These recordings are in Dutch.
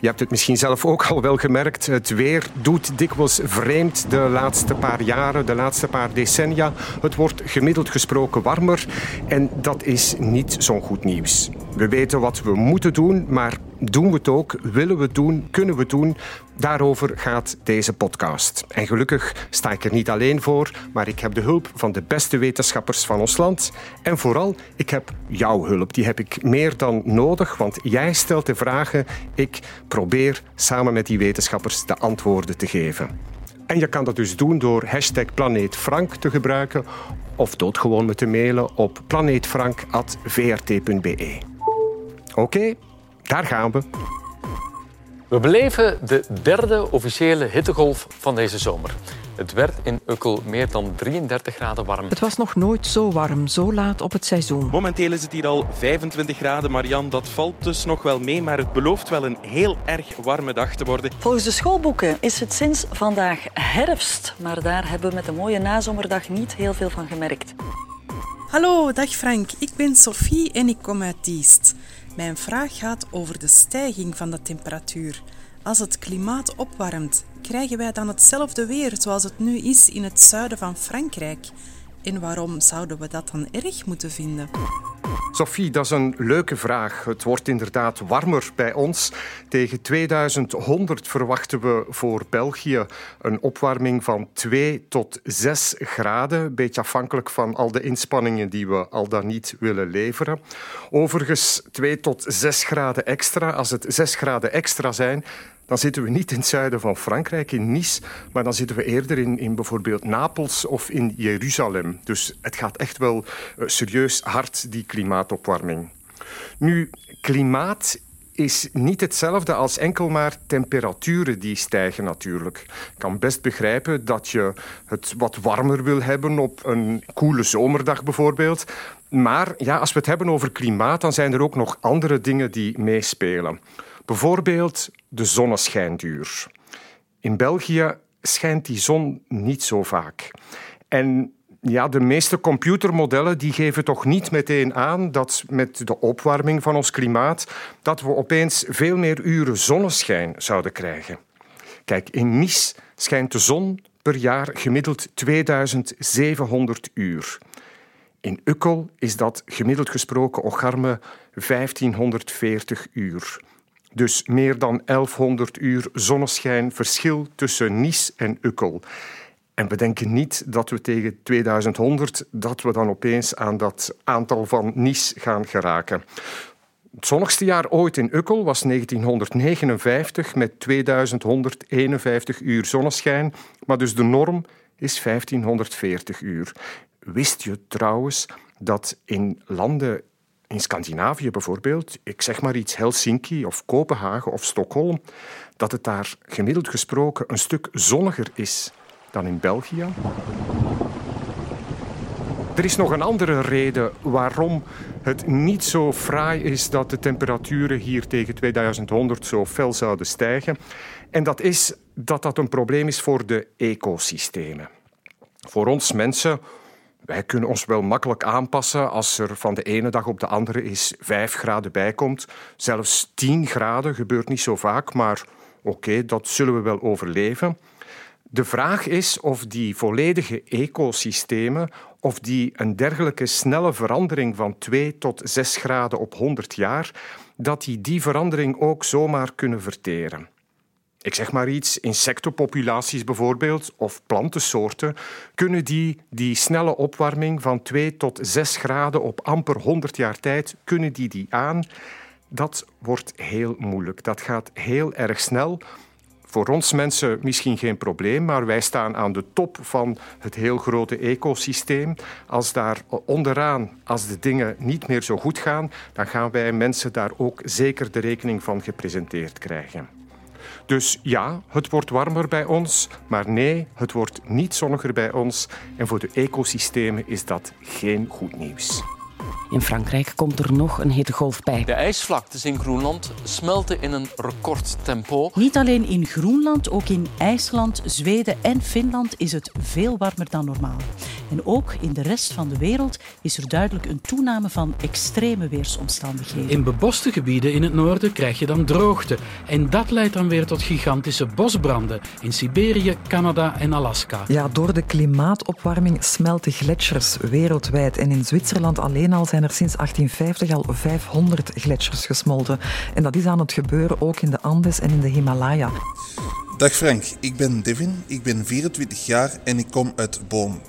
Je hebt het misschien zelf ook al wel gemerkt. Het weer doet dikwijls vreemd de laatste paar jaren, de laatste paar decennia. Het wordt gemiddeld gesproken warmer en dat is niet zo'n goed nieuws. We weten wat we moeten doen, maar doen we het ook? Willen we het doen? Kunnen we het doen? Daarover gaat deze podcast. En gelukkig sta ik er niet alleen voor, maar ik heb de hulp van de beste wetenschappers van ons land. En vooral, ik heb jouw hulp. Die heb ik meer dan nodig, want jij stelt de vragen. Ik probeer samen met die wetenschappers de antwoorden te geven. En je kan dat dus doen door hashtag planeetfrank te gebruiken of doodgewoon me te mailen op planeetfrank.vrt.be. Oké, daar gaan we. We beleven de derde officiële hittegolf van deze zomer. Het werd in Ukkel meer dan 33 graden warm. Het was nog nooit zo warm, zo laat op het seizoen. Momenteel is het hier al 25 graden, Marian. Dat valt dus nog wel mee, maar het belooft wel een heel erg warme dag te worden. Volgens de schoolboeken is het sinds vandaag herfst. Maar daar hebben we met een mooie nazomerdag niet heel veel van gemerkt. Hallo, dag Frank. Ik ben Sophie en ik kom uit Diest. Mijn vraag gaat over de stijging van de temperatuur. Als het klimaat opwarmt, krijgen wij dan hetzelfde weer zoals het nu is in het zuiden van Frankrijk? En waarom zouden we dat dan erg moeten vinden? Sophie, dat is een leuke vraag. Het wordt inderdaad warmer bij ons. Tegen 2100 verwachten we voor België een opwarming van 2 tot 6 graden. Beetje afhankelijk van al de inspanningen die we al dan niet willen leveren. Overigens 2 tot 6 graden extra. Als het 6 graden extra zijn, dan zitten we niet in het zuiden van Frankrijk, in Nice, maar dan zitten we eerder in, in bijvoorbeeld Napels of in Jeruzalem. Dus het gaat echt wel uh, serieus hard, die klimaatopwarming. Nu, klimaat is niet hetzelfde als enkel maar temperaturen die stijgen natuurlijk. Ik kan best begrijpen dat je het wat warmer wil hebben op een koele zomerdag bijvoorbeeld. Maar ja, als we het hebben over klimaat, dan zijn er ook nog andere dingen die meespelen. Bijvoorbeeld de zonneschijnduur. In België schijnt die zon niet zo vaak. En ja, de meeste computermodellen die geven toch niet meteen aan dat met de opwarming van ons klimaat dat we opeens veel meer uren zonneschijn zouden krijgen. Kijk, in Nice schijnt de zon per jaar gemiddeld 2700 uur. In Ukkel is dat gemiddeld gesproken ocharme 1540 uur. Dus meer dan 1100 uur zonneschijn verschil tussen Nice en Ukkel. En we denken niet dat we tegen 2100 dat we dan opeens aan dat aantal van Nice gaan geraken. Het zonnigste jaar ooit in Ukkel was 1959 met 2151 uur zonneschijn, maar dus de norm is 1540 uur. Wist je trouwens dat in landen in Scandinavië bijvoorbeeld, ik zeg maar iets Helsinki of Kopenhagen of Stockholm, dat het daar gemiddeld gesproken een stuk zonniger is dan in België. Er is nog een andere reden waarom het niet zo fraai is dat de temperaturen hier tegen 2100 zo fel zouden stijgen. En dat is dat dat een probleem is voor de ecosystemen. Voor ons mensen wij kunnen ons wel makkelijk aanpassen als er van de ene dag op de andere eens 5 graden bij komt. Zelfs 10 graden gebeurt niet zo vaak, maar oké, dat zullen we wel overleven. De vraag is of die volledige ecosystemen, of die een dergelijke snelle verandering van 2 tot 6 graden op 100 jaar, dat die die verandering ook zomaar kunnen verteren. Ik zeg maar iets, insectenpopulaties bijvoorbeeld, of plantensoorten, kunnen die die snelle opwarming van 2 tot 6 graden op amper 100 jaar tijd, kunnen die die aan? Dat wordt heel moeilijk. Dat gaat heel erg snel. Voor ons mensen misschien geen probleem, maar wij staan aan de top van het heel grote ecosysteem. Als daar onderaan, als de dingen niet meer zo goed gaan, dan gaan wij mensen daar ook zeker de rekening van gepresenteerd krijgen. Dus ja, het wordt warmer bij ons, maar nee, het wordt niet zonniger bij ons. En voor de ecosystemen is dat geen goed nieuws. In Frankrijk komt er nog een hittegolf bij. De ijsvlaktes in Groenland smelten in een recordtempo. Niet alleen in Groenland, ook in IJsland, Zweden en Finland is het veel warmer dan normaal. En ook in de rest van de wereld is er duidelijk een toename van extreme weersomstandigheden. In beboste gebieden in het noorden krijg je dan droogte. En dat leidt dan weer tot gigantische bosbranden in Siberië, Canada en Alaska. Ja, door de klimaatopwarming smelten gletsjers wereldwijd. En in Zwitserland alleen al zijn er sinds 1850 al 500 gletsjers gesmolten. En dat is aan het gebeuren ook in de Andes en in de Himalaya. Dag Frank, ik ben Devin, ik ben 24 jaar en ik kom uit Boom.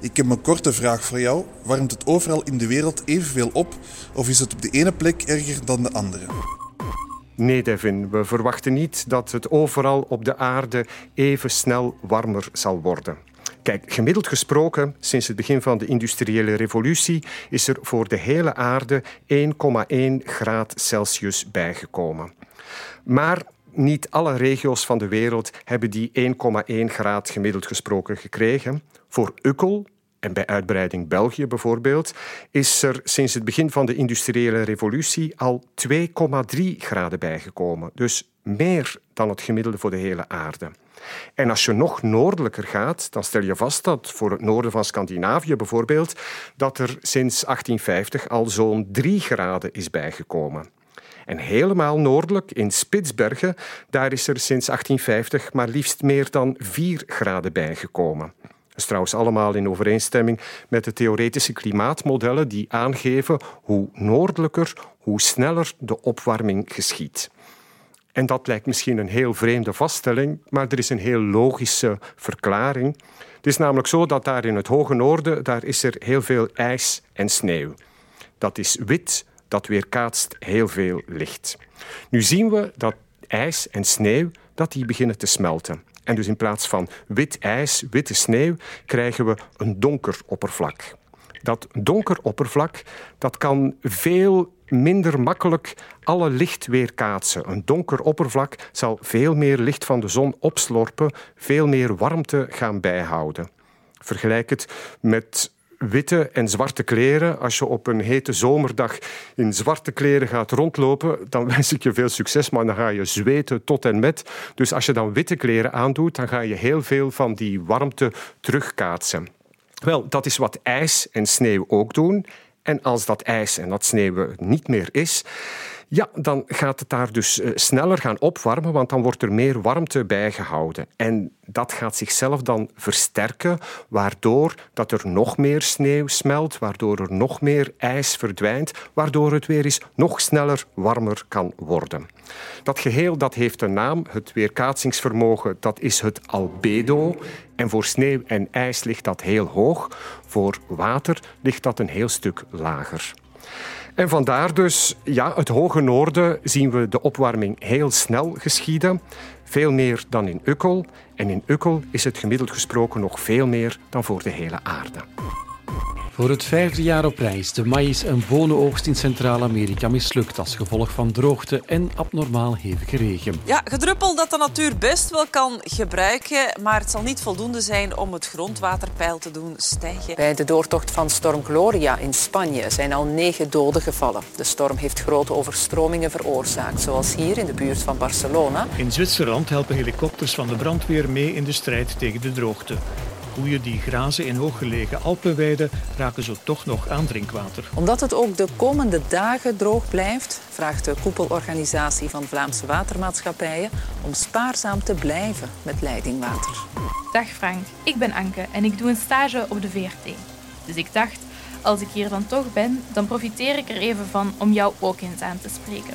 Ik heb een korte vraag voor jou. Warmt het overal in de wereld evenveel op of is het op de ene plek erger dan de andere? Nee, Devin, we verwachten niet dat het overal op de aarde even snel warmer zal worden. Kijk, gemiddeld gesproken, sinds het begin van de industriële revolutie is er voor de hele aarde 1,1 graad Celsius bijgekomen. Maar niet alle regio's van de wereld hebben die 1,1 graad gemiddeld gesproken gekregen. Voor Ukkel, en bij uitbreiding België bijvoorbeeld, is er sinds het begin van de industriële revolutie al 2,3 graden bijgekomen. Dus meer dan het gemiddelde voor de hele aarde. En als je nog noordelijker gaat, dan stel je vast dat voor het noorden van Scandinavië bijvoorbeeld, dat er sinds 1850 al zo'n 3 graden is bijgekomen. En helemaal noordelijk, in Spitsbergen, daar is er sinds 1850 maar liefst meer dan 4 graden bijgekomen. Dat is trouwens allemaal in overeenstemming met de theoretische klimaatmodellen die aangeven hoe noordelijker, hoe sneller de opwarming geschiet. En dat lijkt misschien een heel vreemde vaststelling, maar er is een heel logische verklaring. Het is namelijk zo dat daar in het hoge noorden daar is er heel veel ijs en sneeuw. Dat is wit, dat weerkaatst heel veel licht. Nu zien we dat ijs en sneeuw dat die beginnen te smelten. En dus in plaats van wit ijs, witte sneeuw, krijgen we een donker oppervlak. Dat donker oppervlak dat kan veel minder makkelijk alle licht weerkaatsen. Een donker oppervlak zal veel meer licht van de zon opslorpen, veel meer warmte gaan bijhouden. Vergelijk het met witte en zwarte kleren. Als je op een hete zomerdag in zwarte kleren gaat rondlopen, dan wens ik je veel succes, maar dan ga je zweten tot en met. Dus als je dan witte kleren aandoet, dan ga je heel veel van die warmte terugkaatsen. Wel, dat is wat ijs en sneeuw ook doen. En als dat ijs en dat sneeuw niet meer is, ja, dan gaat het daar dus eh, sneller gaan opwarmen, want dan wordt er meer warmte bijgehouden. En dat gaat zichzelf dan versterken, waardoor dat er nog meer sneeuw smelt, waardoor er nog meer ijs verdwijnt, waardoor het weer eens nog sneller warmer kan worden. Dat geheel dat heeft een naam, het weerkaatsingsvermogen, dat is het albedo. En voor sneeuw en ijs ligt dat heel hoog, voor water ligt dat een heel stuk lager. En vandaar dus, ja, het hoge noorden zien we de opwarming heel snel geschieden. Veel meer dan in Ukkel. En in Ukkel is het gemiddeld gesproken nog veel meer dan voor de hele aarde. Voor het vijfde jaar op reis de maïs- en bonenoogst in Centraal-Amerika mislukt als gevolg van droogte en abnormaal hevige regen. Ja, gedruppel dat de natuur best wel kan gebruiken, maar het zal niet voldoende zijn om het grondwaterpeil te doen stijgen. Bij de doortocht van storm Gloria in Spanje zijn al negen doden gevallen. De storm heeft grote overstromingen veroorzaakt, zoals hier in de buurt van Barcelona. In Zwitserland helpen helikopters van de brandweer mee in de strijd tegen de droogte. Koeien die grazen in hooggelegen Alpenweiden raken zo toch nog aan drinkwater. Omdat het ook de komende dagen droog blijft, vraagt de koepelorganisatie van Vlaamse watermaatschappijen om spaarzaam te blijven met leidingwater. Dag Frank, ik ben Anke en ik doe een stage op de VRT. Dus ik dacht, als ik hier dan toch ben, dan profiteer ik er even van om jou ook eens aan te spreken.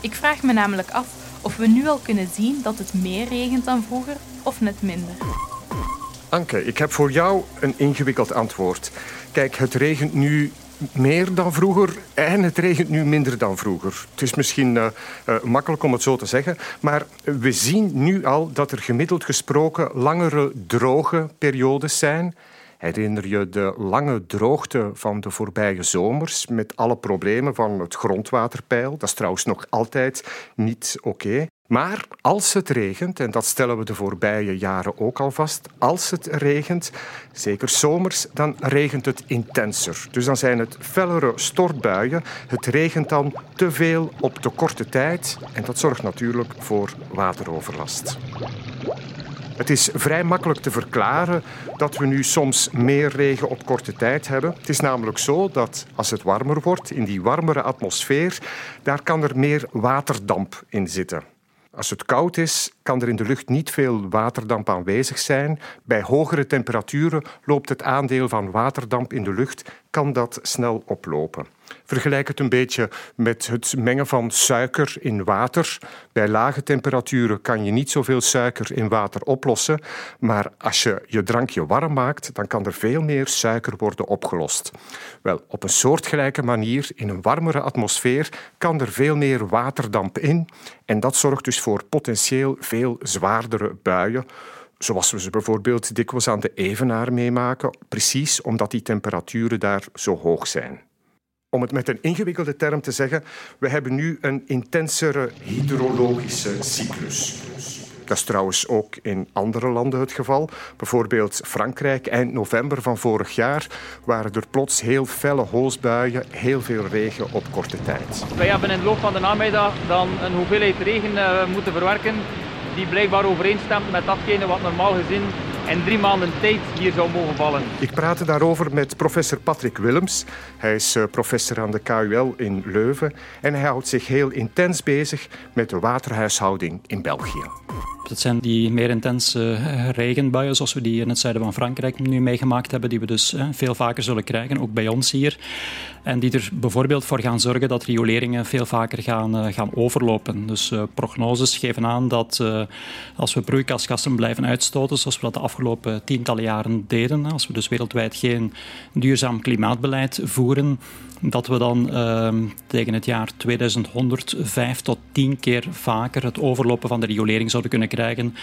Ik vraag me namelijk af of we nu al kunnen zien dat het meer regent dan vroeger of net minder. Anke, ik heb voor jou een ingewikkeld antwoord. Kijk, het regent nu meer dan vroeger en het regent nu minder dan vroeger. Het is misschien uh, uh, makkelijk om het zo te zeggen, maar we zien nu al dat er gemiddeld gesproken langere droge periodes zijn. Herinner je de lange droogte van de voorbije zomers met alle problemen van het grondwaterpeil? Dat is trouwens nog altijd niet oké. Maar als het regent, en dat stellen we de voorbije jaren ook al vast, als het regent, zeker zomers, dan regent het intenser. Dus dan zijn het fellere stortbuien. Het regent dan te veel op te korte tijd en dat zorgt natuurlijk voor wateroverlast. Het is vrij makkelijk te verklaren dat we nu soms meer regen op korte tijd hebben. Het is namelijk zo dat als het warmer wordt, in die warmere atmosfeer, daar kan er meer waterdamp in zitten. Als het koud is, kan er in de lucht niet veel waterdamp aanwezig zijn. Bij hogere temperaturen loopt het aandeel van waterdamp in de lucht kan dat snel oplopen. Vergelijk het een beetje met het mengen van suiker in water. Bij lage temperaturen kan je niet zoveel suiker in water oplossen, maar als je je drankje warm maakt, dan kan er veel meer suiker worden opgelost. Wel, op een soortgelijke manier, in een warmere atmosfeer, kan er veel meer waterdamp in en dat zorgt dus voor potentieel veel zwaardere buien zoals we ze bijvoorbeeld dikwijls aan de Evenaar meemaken, precies omdat die temperaturen daar zo hoog zijn. Om het met een ingewikkelde term te zeggen, we hebben nu een intensere hydrologische cyclus. Dat is trouwens ook in andere landen het geval. Bijvoorbeeld Frankrijk, eind november van vorig jaar, waren er plots heel felle hoosbuien, heel veel regen op korte tijd. Wij hebben in de loop van de namiddag dan een hoeveelheid regen uh, moeten verwerken die blijkbaar overeenstemt met datgene wat normaal gezien in drie maanden tijd hier zou mogen vallen. Ik praatte daarover met professor Patrick Willems. Hij is eh, professor aan de KUL in Leuven en hij houdt zich heel intens bezig met de waterhuishouding in België. Dat zijn die meer intense eh, regenbuien, zoals we die in het zuiden van Frankrijk nu meegemaakt hebben, die we dus eh, veel vaker zullen krijgen, ook bij ons hier. En die er bijvoorbeeld voor gaan zorgen dat rioleringen veel vaker gaan, gaan overlopen. Dus prognoses geven aan dat als we broeikasgassen blijven uitstoten, zoals we dat de afgelopen tientallen jaren deden, als we dus wereldwijd geen duurzaam klimaatbeleid voeren, dat we dan ehm, tegen het jaar 2100 vijf tot tien keer vaker het overlopen van de riolering zouden kunnen krijgen.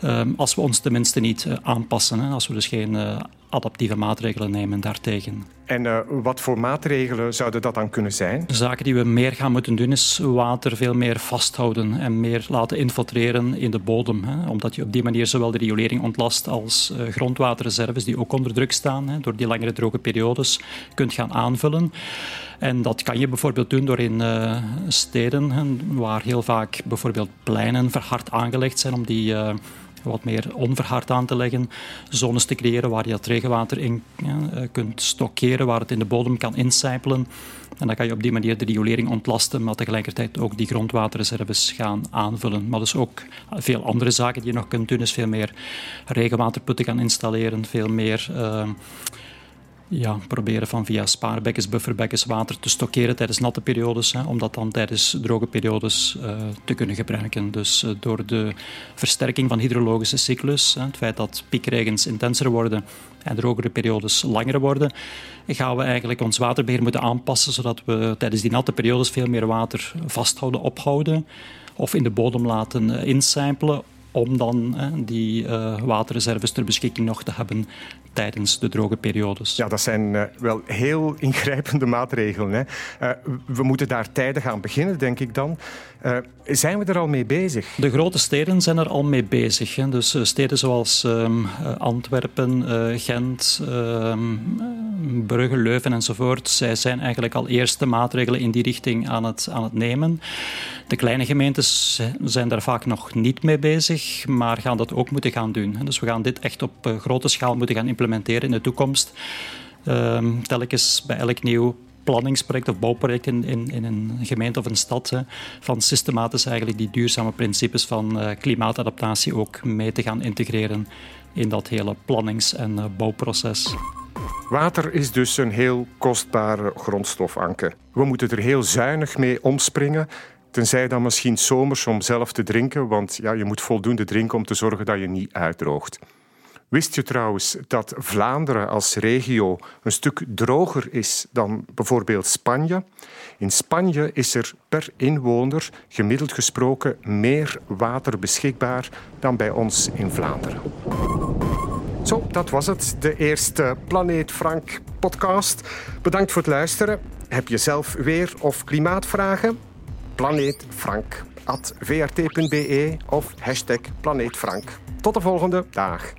Ehm, als we ons tenminste niet uh, aanpassen, hè, als we dus geen uh, adaptieve maatregelen nemen daartegen. En uh, wat voor maatregelen zouden dat dan kunnen zijn? De zaken die we meer gaan moeten doen is water veel meer vasthouden en meer laten infiltreren in de bodem. Hè, omdat je op die manier zowel de riolering ontlast als grondwaterreserves die ook onder druk staan hè, door die langere droge periodes kunt gaan aanvullen. En dat kan je bijvoorbeeld doen door in uh, steden, waar heel vaak bijvoorbeeld pleinen verhard aangelegd zijn, om die uh, wat meer onverhard aan te leggen. Zones te creëren waar je dat regenwater in eh, kunt stockeren, waar het in de bodem kan incijpelen. En dan kan je op die manier de riolering ontlasten, maar tegelijkertijd ook die grondwaterreserves gaan aanvullen. Maar dus ook veel andere zaken die je nog kunt doen, is veel meer regenwaterputten gaan installeren, veel meer... ja, proberen van via spaarbekkens, bufferbekkens water te stockeren tijdens natte periodes, hè, om dat dan tijdens droge periodes uh, te kunnen gebruiken. Dus uh, door de versterking van hydrologische cyclus, hè, het feit dat piekregens intenser worden en drogere periodes langer worden, gaan we eigenlijk ons waterbeheer moeten aanpassen, zodat we tijdens die natte periodes veel meer water vasthouden, ophouden of in de bodem laten uh, incijpelen om dan die uh, waterreserves ter beschikking nog te hebben tijdens de droge periodes. Ja, dat zijn uh, wel heel ingrijpende maatregelen. Hè. Uh, we moeten daar tijdig gaan beginnen, denk ik dan. Zijn we er al mee bezig? De grote steden zijn er al mee bezig. Hè. Dus steden zoals um, Antwerpen, Gent, um, Brugge, Leuven enzovoort. Zij zijn eigenlijk al eerste maatregelen in die richting aan het, aan het nemen. De kleine gemeentes zijn daar vaak nog niet mee bezig, maar gaan dat ook moeten gaan doen. Dus we gaan dit echt op grote schaal moeten gaan implementeren in de toekomst. Um, telkens bij elk nieuw planningsproject of bouwproject in, in, een gemeente of een stad, hè, van systematisch eigenlijk die duurzame principes van uh, klimaatadaptatie ook mee te gaan integreren in dat hele plannings- en uh, bouwproces. Water is dus een heel kostbare grondstofanker. We moeten er heel zuinig mee omspringen. Tenzij dan misschien zomers om zelf te drinken, want ja, je moet voldoende drinken om te zorgen dat je niet uitdroogt. Wist je trouwens dat Vlaanderen als regio een stuk droger is dan bijvoorbeeld Spanje? In Spanje is er per inwoner gemiddeld gesproken meer water beschikbaar dan bij ons in Vlaanderen. Zo, dat was het. De eerste Planeet Frank podcast. Bedankt voor het luisteren. Heb je zelf weer of klimaatvragen? Planeet Frank vrt.be of hashtag planeetfrank. Tot de volgende dag.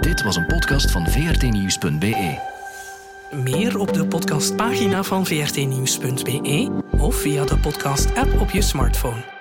Dit was een podcast van vrtnieuws.be. Meer op de podcastpagina van vrtnieuws.be of via de podcast-app op je smartphone.